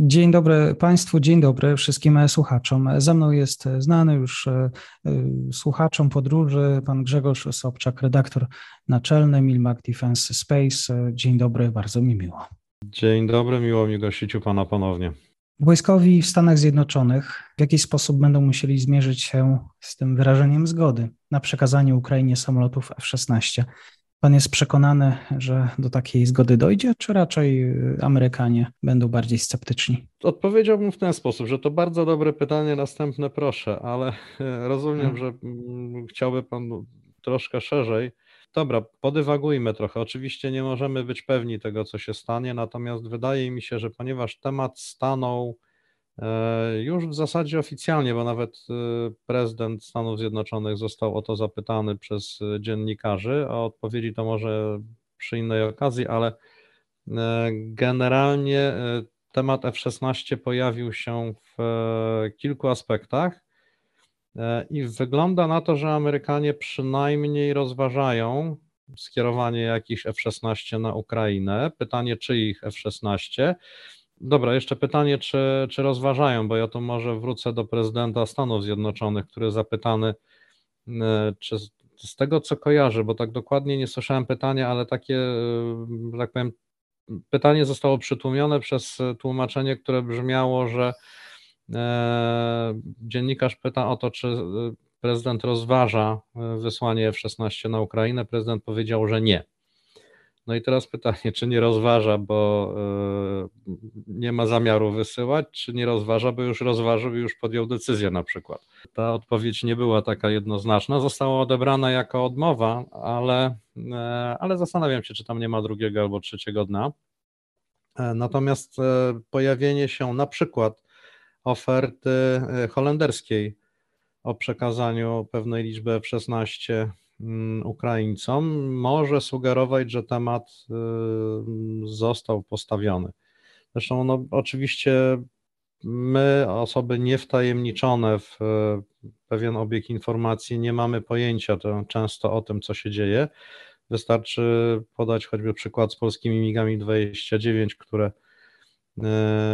Dzień dobry Państwu, dzień dobry wszystkim słuchaczom. Ze mną jest znany już e, e, słuchaczom podróży pan Grzegorz Sobczak, redaktor naczelny Milmac Defense Space. Dzień dobry, bardzo mi miło. Dzień dobry, miło mi gościć u Pana ponownie. Wojskowi w Stanach Zjednoczonych w jakiś sposób będą musieli zmierzyć się z tym wyrażeniem zgody na przekazanie Ukrainie samolotów F-16. Pan jest przekonany, że do takiej zgody dojdzie, czy raczej y, Amerykanie będą bardziej sceptyczni? Odpowiedziałbym w ten sposób, że to bardzo dobre pytanie, następne proszę, ale rozumiem, hmm. że mm, chciałby Pan troszkę szerzej. Dobra, podywagujmy trochę. Oczywiście nie możemy być pewni tego, co się stanie, natomiast wydaje mi się, że ponieważ temat stanął E, już w zasadzie oficjalnie, bo nawet e, prezydent Stanów Zjednoczonych został o to zapytany przez e, dziennikarzy, a odpowiedzi to może przy innej okazji, ale generalnie temat F-16 pojawił się w kilku aspektach i wygląda na to, że Amerykanie przynajmniej rozważają skierowanie jakichś F-16 na Ukrainę. Pytanie, czyich F-16. Dobra, jeszcze pytanie, czy, czy rozważają, bo ja tu może wrócę do prezydenta Stanów Zjednoczonych, który zapytany, e, czy z, z tego co kojarzę, bo tak dokładnie nie słyszałem pytania, ale takie, e, że tak powiem, pytanie zostało przytłumione przez tłumaczenie, które brzmiało, że e, dziennikarz pyta o to, czy prezydent rozważa wysłanie F-16 na Ukrainę. Prezydent powiedział, że nie. No i teraz pytanie, czy nie rozważa, bo e, nie ma zamiaru wysyłać, czy nie rozważa, bo już rozważył i już podjął decyzję na przykład. Ta odpowiedź nie była taka jednoznaczna, została odebrana jako odmowa, ale, e, ale zastanawiam się, czy tam nie ma drugiego albo trzeciego dna. E, natomiast pojawienie się na przykład oferty holenderskiej o przekazaniu pewnej liczby F-16 Mm, Ukraińcom może sugerować, że temat y, został postawiony. Zresztą, no, oczywiście my, osoby niewtajemniczone w y, pewien obieg informacji, nie mamy pojęcia to często o tym, co się dzieje. Wystarczy podać choćby przykład z polskimi migami 29, które y,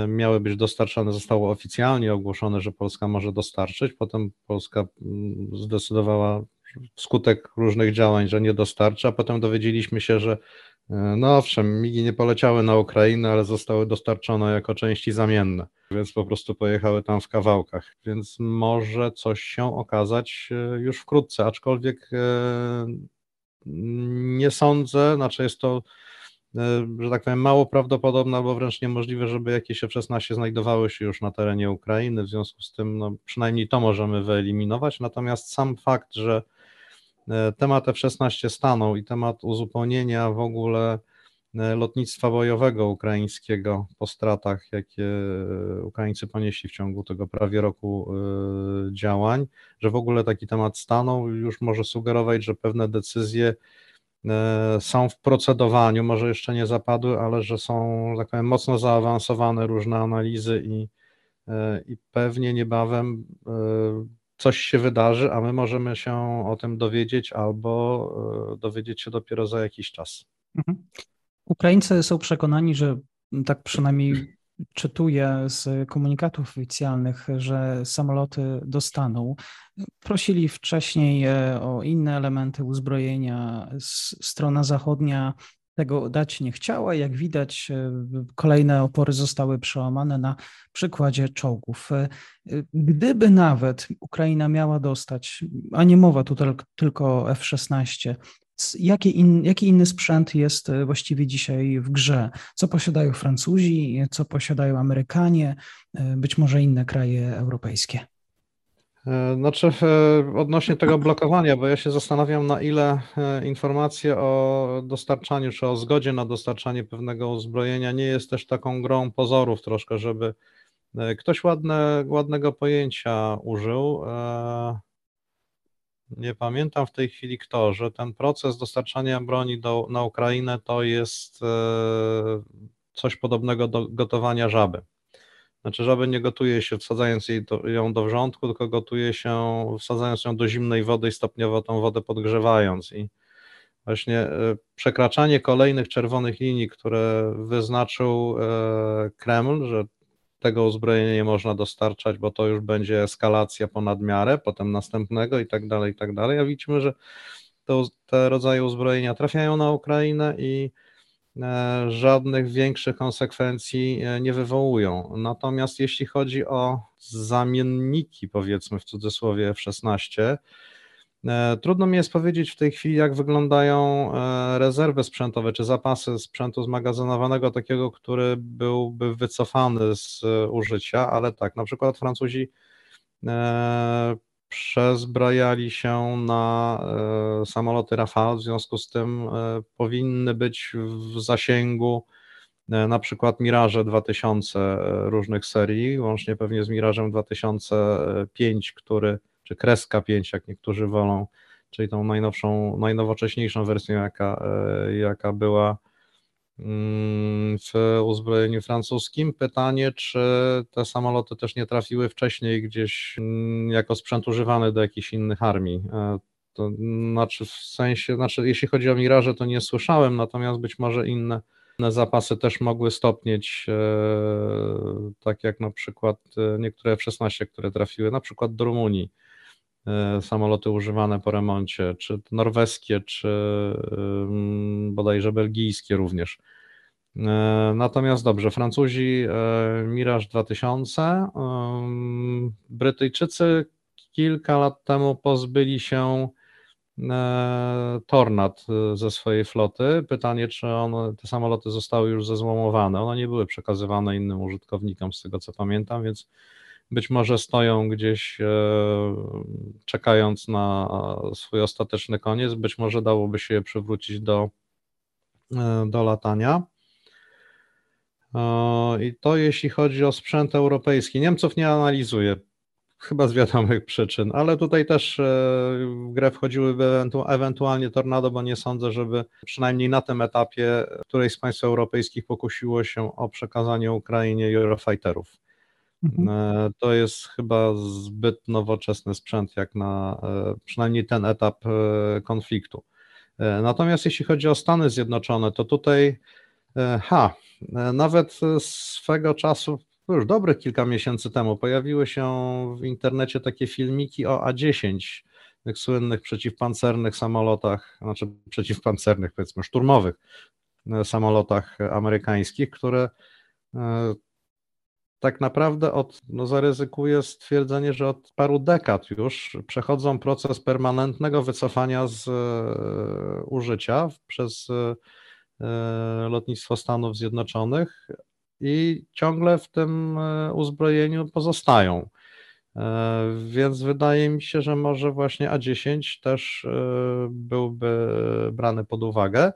miały być dostarczane, zostało oficjalnie ogłoszone, że Polska może dostarczyć. Potem Polska mm, zdecydowała wskutek różnych działań, że nie dostarcza. Potem dowiedzieliśmy się, że e, no owszem, migi nie poleciały na Ukrainę, ale zostały dostarczone jako części zamienne, więc po prostu pojechały tam w kawałkach. Więc może coś się okazać e, już wkrótce, aczkolwiek e, nie sądzę, znaczy jest to że tak powiem, mało prawdopodobne albo wręcz niemożliwe, żeby jakieś F-16 znajdowały się już na terenie Ukrainy, w związku z tym no, przynajmniej to możemy wyeliminować, natomiast sam fakt, że temat F-16 stanął i temat uzupełnienia w ogóle e, lotnictwa bojowego ukraińskiego po stratach, jakie Ukraińcy ponieśli w ciągu tego prawie roku e, działań, że w ogóle taki temat stanął, już może sugerować, że pewne decyzje są w procedowaniu, może jeszcze nie zapadły, ale że są, tak powiem, mocno zaawansowane różne analizy i, i pewnie niebawem coś się wydarzy, a my możemy się o tym dowiedzieć albo e, dowiedzieć się dopiero za jakiś czas. Mhm. Ukraińcy są przekonani, że tak przynajmniej czytuję z komunikatów oficjalnych, że samoloty dostaną. Prosili wcześniej e, o inne elementy uzbrojenia. Strona zachodnia tego dać nie chciała. Jak widać, e, kolejne opory zostały przełamane na przykładzie czołgów. E, gdyby nawet Ukraina miała dostać, a nie mowa tu tylko F-16, jaki, in, jaki inny sprzęt jest e, właściwie dzisiaj w grze? Co posiadają Francuzi, co posiadają Amerykanie, być może inne kraje europejskie? E, znaczy, e, odnośnie tego blokowania, bo ja się zastanawiam, na ile e, informacje o dostarczaniu, czy o zgodzie na dostarczanie pewnego uzbrojenia nie jest też taką grą pozorów troszkę, żeby ktoś ładne, ładnego pojęcia użył. Nie pamiętam w tej chwili kto, że ten proces dostarczania broni do, na Ukrainę to jest coś podobnego do gotowania żaby. Znaczy żaby nie gotuje się wsadzając jej do, ją do wrzątku, tylko gotuje się wsadzając ją do zimnej wody i stopniowo tą wodę podgrzewając. I właśnie e, przekraczanie kolejnych czerwonych linii, które wyznaczył e, Kreml, że tego uzbrojenia nie można dostarczać, bo to już będzie eskalacja ponad miarę, potem następnego i tak dalej, i tak dalej. A widzimy, że to, te rodzaje uzbrojenia trafiają na Ukrainę i żadnych większych konsekwencji e, nie wywołują. Natomiast jeśli chodzi o zamienniki, powiedzmy w cudzysłowie F-16, e, Trudno mi jest powiedzieć w tej chwili, jak wyglądają rezerwy sprzętowe czy zapasy sprzętu zmagazynowanego, takiego, który byłby wycofany z użycia, ale tak, na przykład Francuzi przezbrajali się na e, samoloty Rafale, w związku z tym e, powinny być w zasięgu e, na przykład Mirage 2000 różnych serii, łącznie pewnie z Mirażem 2005, który, czy Kreska 5, jak niektórzy wolą, czyli tą najnowszą, najnowocześniejszą wersją, jaka, jaka była w uzbrojeniu francuskim. Pytanie, czy te samoloty też nie trafiły wcześniej gdzieś mm, jako sprzęt używany do jakichś innych armii. E, to znaczy w sensie, znaczy jeśli chodzi o Miraże, to nie słyszałem, natomiast być może inne, zapasy też mogły stopnieć, e, tak jak na przykład e, niektóre F-16, które trafiły na przykład do Rumunii samoloty używane po remoncie, czy norweskie, czy bodajże belgijskie również. E, natomiast dobrze, Francuzi e, Mirage 2000, Brytyjczycy kilka lat temu pozbyli się Tornad ze swojej floty. Pytanie, czy one, te samoloty zostały już zezłomowane. One nie były przekazywane innym użytkownikom, z tego co pamiętam, więc być może stoją gdzieś e, czekając na swój ostateczny koniec, być może dałoby się je przywrócić do, e, do latania. E, I to jeśli chodzi o sprzęt europejski. Niemców nie analizuję, chyba z wiadomych przyczyn, ale tutaj też w grę wchodziłyby ewentu ewentualnie Tornado, bo nie sądzę, żeby przynajmniej na tym etapie któreś z państw europejskich pokusiło się o przekazanie Ukrainie Eurofighterów. Mhm. E, to jest chyba zbyt nowoczesny sprzęt, jak na e, przynajmniej ten etap e, konfliktu. Natomiast jeśli chodzi o Stany Zjednoczone, to tutaj, ha, nawet swego czasu, już dobrych kilka miesięcy temu, pojawiły się w internecie takie filmiki o A-10, tych słynnych przeciwpancernych samolotach, znaczy przeciwpancernych, powiedzmy szturmowych samolotach amerykańskich, które tak naprawdę od, no zaryzykuję stwierdzenie, że od paru dekad już przechodzą proces permanentnego wycofania z e, użycia przez e, e, lotnictwo Stanów Zjednoczonych i ciągle w tym uzbrojeniu pozostają. Więc wydaje mi się, że może właśnie A10 też byłby brany pod uwagę.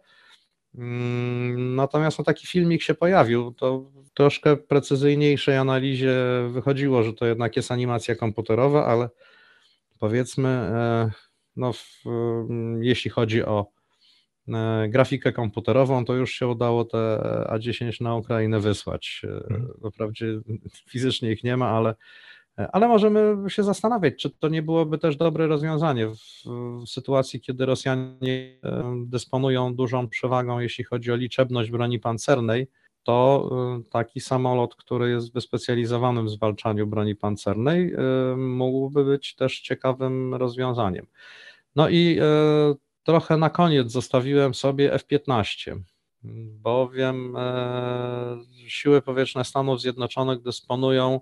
Mm, natomiast no, taki filmik się pojawił, to w troszkę precyzyjniejszej analizie wychodziło, że to jednak jest animacja komputerowa, ale powiedzmy, e, no, w, mm, jeśli chodzi o e, grafikę komputerową, to już się udało te A10 na Ukrainę wysłać. Hmm. Wprawdzie fizycznie ich nie ma, ale ale możemy się zastanawiać, czy to nie byłoby też dobre rozwiązanie w, w, sytuacji, kiedy Rosjanie e, dysponują dużą przewagą, jeśli chodzi o liczebność broni pancernej, to e, taki samolot, który jest wyspecjalizowany w zwalczaniu broni pancernej, e, mógłby być też ciekawym rozwiązaniem. No i trochę na koniec zostawiłem sobie F-15, bowiem siły powietrzne Stanów Zjednoczonych dysponują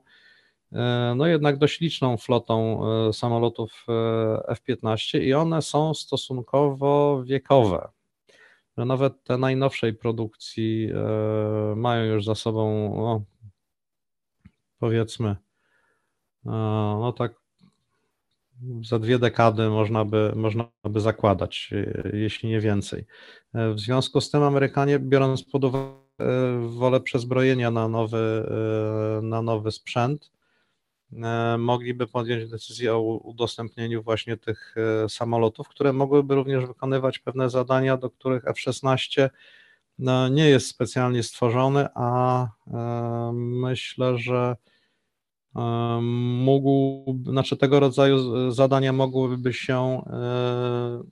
no jednak dość liczną flotą e, samolotów e, F-15 i one są stosunkowo wiekowe. Nawet te najnowszej produkcji mają już za sobą, no, powiedzmy, no tak za dwie dekady można by, można by zakładać, jeśli nie więcej. W związku z tym Amerykanie, biorąc pod uwagę wolę przezbrojenia na nowy, na nowy sprzęt, mogliby podjąć decyzję o udostępnieniu właśnie tych samolotów, które mogłyby również wykonywać pewne zadania, do których F-16 no, nie jest specjalnie stworzony, a myślę, że mógł, znaczy tego rodzaju zadania mogłyby się, e,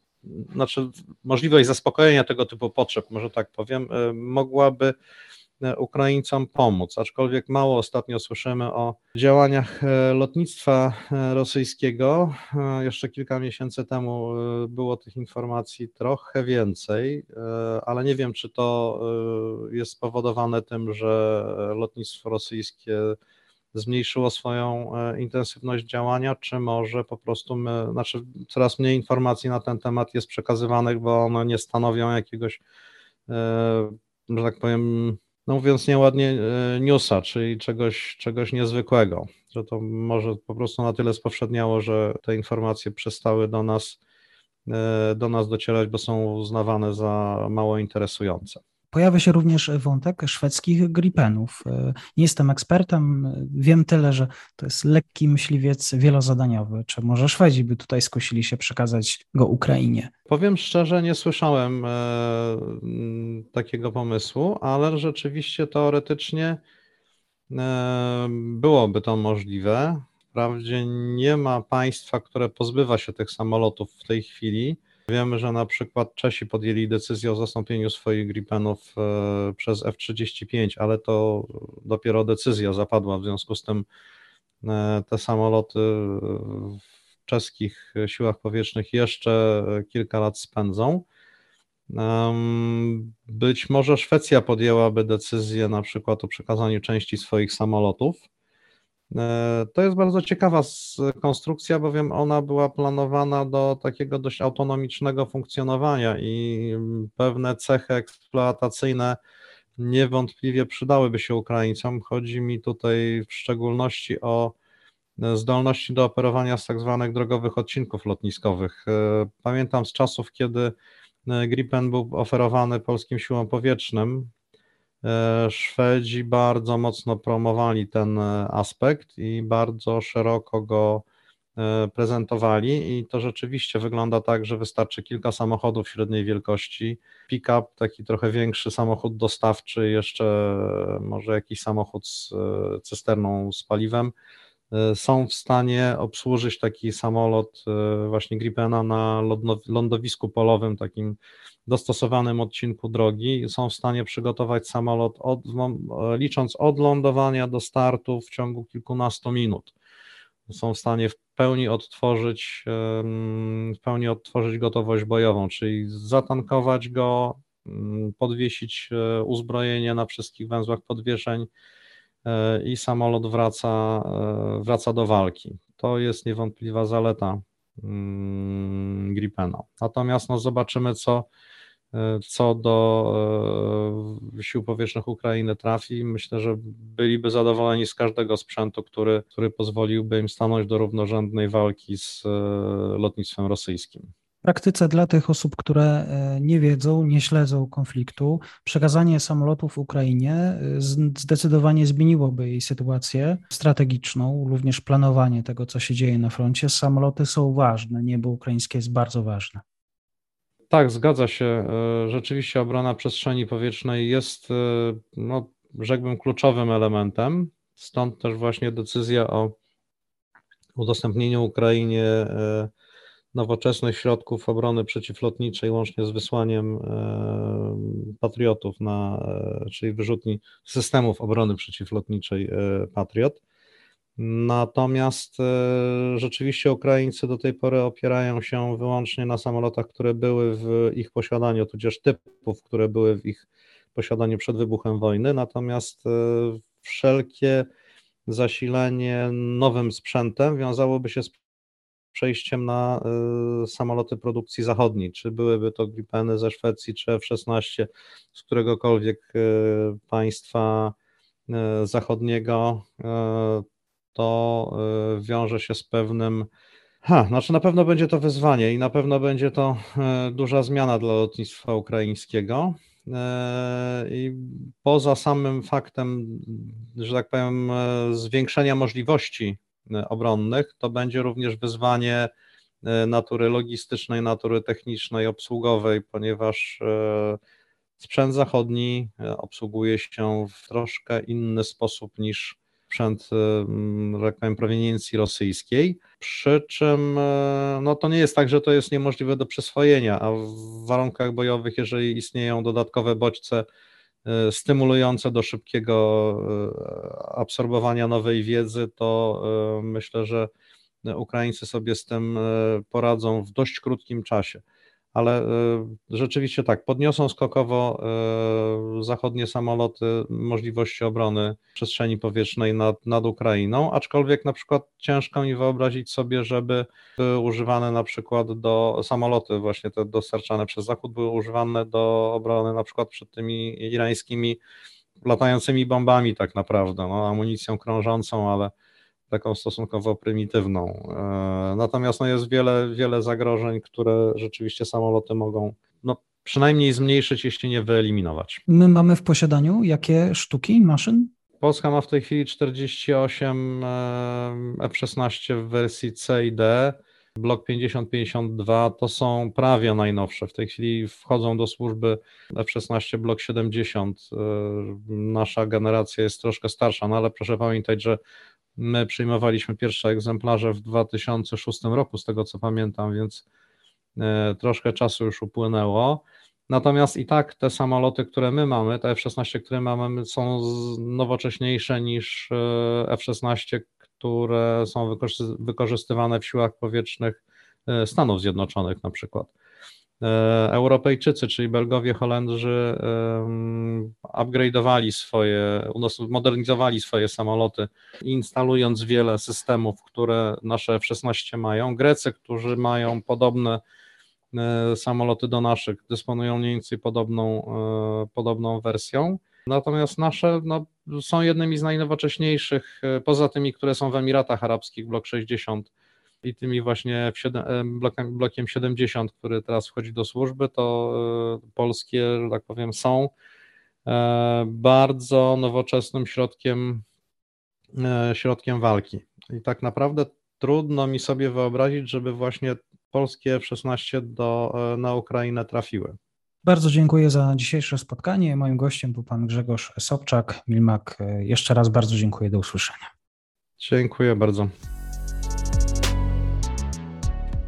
znaczy możliwość zaspokojenia tego typu potrzeb, może tak powiem, e, mogłaby e, Ukraińcom pomóc, aczkolwiek mało ostatnio słyszymy o działaniach lotnictwa rosyjskiego. Jeszcze kilka miesięcy temu było tych informacji trochę więcej, ale nie wiem, czy to jest spowodowane tym, że lotnictwo rosyjskie zmniejszyło swoją e, intensywność działania, czy może po prostu my, znaczy coraz mniej informacji na ten temat jest przekazywanych, bo one nie stanowią jakiegoś, e, że tak powiem, no mówiąc nieładnie, e, newsa, czyli czegoś, czegoś niezwykłego, że to może po prostu na tyle spowszedniało, że te informacje przestały do nas, do nas docierać, bo są uznawane za mało interesujące. Pojawia się również wątek szwedzkich gripenów. Nie jestem ekspertem, wiem tyle, że to jest lekki myśliwiec wielozadaniowy. Czy może Szwedzi by tutaj skusili się przekazać go Ukrainie? Powiem szczerze, nie słyszałem e, takiego pomysłu, ale rzeczywiście teoretycznie e, byłoby to możliwe. Wprawdzie nie ma państwa, które pozbywa się tych samolotów w tej chwili. Wiemy, że na przykład Czesi podjęli decyzję o zastąpieniu swoich Gripenów e, przez F-35, ale to dopiero decyzja zapadła, w związku z tym e, te samoloty w czeskich siłach powietrznych jeszcze kilka lat spędzą. Być może Szwecja podjęłaby decyzję na przykład o przekazaniu części swoich samolotów to jest bardzo ciekawa konstrukcja, bowiem ona była planowana do takiego dość autonomicznego funkcjonowania i pewne cechy eksploatacyjne niewątpliwie przydałyby się Ukraińcom. Chodzi mi tutaj w szczególności o zdolności do operowania z tak zwanych drogowych odcinków lotniskowych. E, pamiętam z czasów, kiedy Gripen był oferowany polskim siłom powietrznym, E, Szwedzi bardzo mocno promowali ten e, aspekt i bardzo szeroko go e, prezentowali i to rzeczywiście wygląda tak, że wystarczy kilka samochodów średniej wielkości, pick-up, taki trochę większy samochód dostawczy, jeszcze może jakiś samochód z cysterną z paliwem, są w stanie obsłużyć taki samolot właśnie Gripena na lądowisku polowym, takim dostosowanym odcinku drogi są w stanie przygotować samolot, od, licząc od lądowania do startu w ciągu kilkunastu minut. Są w stanie w pełni odtworzyć, w pełni odtworzyć gotowość bojową, czyli zatankować go, podwiesić e, uzbrojenie na wszystkich węzłach podwieszeń e, i samolot wraca, e, wraca do walki. To jest niewątpliwa zaleta Gripena. Natomiast no, zobaczymy, co co do e, sił powietrznych Ukrainy trafi, myślę, że byliby zadowoleni z każdego sprzętu, który, który pozwoliłby im stanąć do równorzędnej walki z e, lotnictwem rosyjskim. Praktyce dla tych osób, które e, nie wiedzą, nie śledzą konfliktu, przekazanie samolotów Ukrainie zdecydowanie zmieniłoby jej sytuację strategiczną, również planowanie tego, co się dzieje na froncie. Samoloty są ważne, niebo ukraińskie jest bardzo ważne. Tak, zgadza się. E, rzeczywiście obrona przestrzeni powietrznej jest, e, no, rzekłbym, kluczowym elementem. Stąd też właśnie decyzja o udostępnieniu Ukrainie e, nowoczesnych środków obrony przeciwlotniczej, łącznie z wysłaniem patriotów, na, czyli wyrzutni systemów obrony przeciwlotniczej Patriot. Natomiast e, rzeczywiście Ukraińcy do tej pory opierają się wyłącznie na samolotach, które były w ich posiadaniu, tudzież typów, które były w ich posiadaniu przed wybuchem wojny. Natomiast e, wszelkie zasilenie nowym sprzętem wiązałoby się z przejściem na e, samoloty produkcji zachodniej, czy byłyby to Gripeny ze Szwecji, czy F-16 z któregokolwiek państwa zachodniego, to y, wiąże się z pewnym Ha, znaczy na pewno będzie to wyzwanie i na pewno będzie to duża zmiana dla lotnictwa ukraińskiego. I poza samym faktem, że tak powiem, zwiększenia możliwości obronnych, to będzie również wyzwanie natury logistycznej, natury technicznej, obsługowej, ponieważ sprzęt zachodni obsługuje się w troszkę inny sposób niż sprzęt, tak powiem, proweniencji rosyjskiej, przy czym e, no, to nie jest tak, że to jest niemożliwe do przyswojenia, a w warunkach bojowych, jeżeli istnieją dodatkowe bodźce e, stymulujące do szybkiego e, absorbowania nowej wiedzy, to myślę, że Ukraińcy sobie z tym poradzą w dość krótkim czasie ale e, rzeczywiście tak, podniosą skokowo e, zachodnie samoloty możliwości obrony przestrzeni powietrznej nad, nad Ukrainą, aczkolwiek na przykład ciężko mi wyobrazić sobie, żeby były używane na przykład do samoloty właśnie te dostarczane przez Zachód były używane do obrony na przykład przed tymi irańskimi latającymi bombami tak naprawdę, no, amunicją krążącą, ale taką stosunkowo prymitywną. E, natomiast no, jest wiele, wiele zagrożeń, które rzeczywiście samoloty mogą no, przynajmniej zmniejszyć, jeśli nie wyeliminować. My mamy w posiadaniu jakie sztuki maszyn? Polska ma w tej chwili 48 e, F-16 w wersji C i D. Blok 50-52 to są prawie najnowsze. W tej chwili wchodzą do służby F-16 Blok 70. E, nasza generacja jest troszkę starsza, no ale proszę pamiętać, że My przyjmowaliśmy pierwsze egzemplarze w 2006 roku, z tego co pamiętam, więc e, troszkę czasu już upłynęło. Natomiast i tak te samoloty, które my mamy, te F-16, które mamy, są nowocześniejsze niż e, F-16, które są wykorzystywane w siłach powietrznych e, Stanów Zjednoczonych na przykład. E, Europejczycy, czyli Belgowie, Holendrzy upgrade'owali swoje, modernizowali swoje samoloty, instalując wiele systemów, które nasze F-16 mają. Grecy, którzy mają podobne e, samoloty do naszych, dysponują mniej więcej podobną, e, podobną wersją. Natomiast nasze no, są jednymi z najnowocześniejszych, poza tymi, które są w Emiratach Arabskich, blok 60 i tymi właśnie blokiem, blokiem 70, który teraz wchodzi do służby, to e, polskie, że tak powiem, są e, bardzo nowoczesnym środkiem, e, środkiem walki. I tak naprawdę trudno mi sobie wyobrazić, żeby właśnie polskie F-16 do, na Ukrainę trafiły. Bardzo dziękuję za dzisiejsze spotkanie. Moim gościem był pan Grzegorz Sobczak. Milmak, jeszcze raz bardzo dziękuję. Do usłyszenia. Dziękuję bardzo.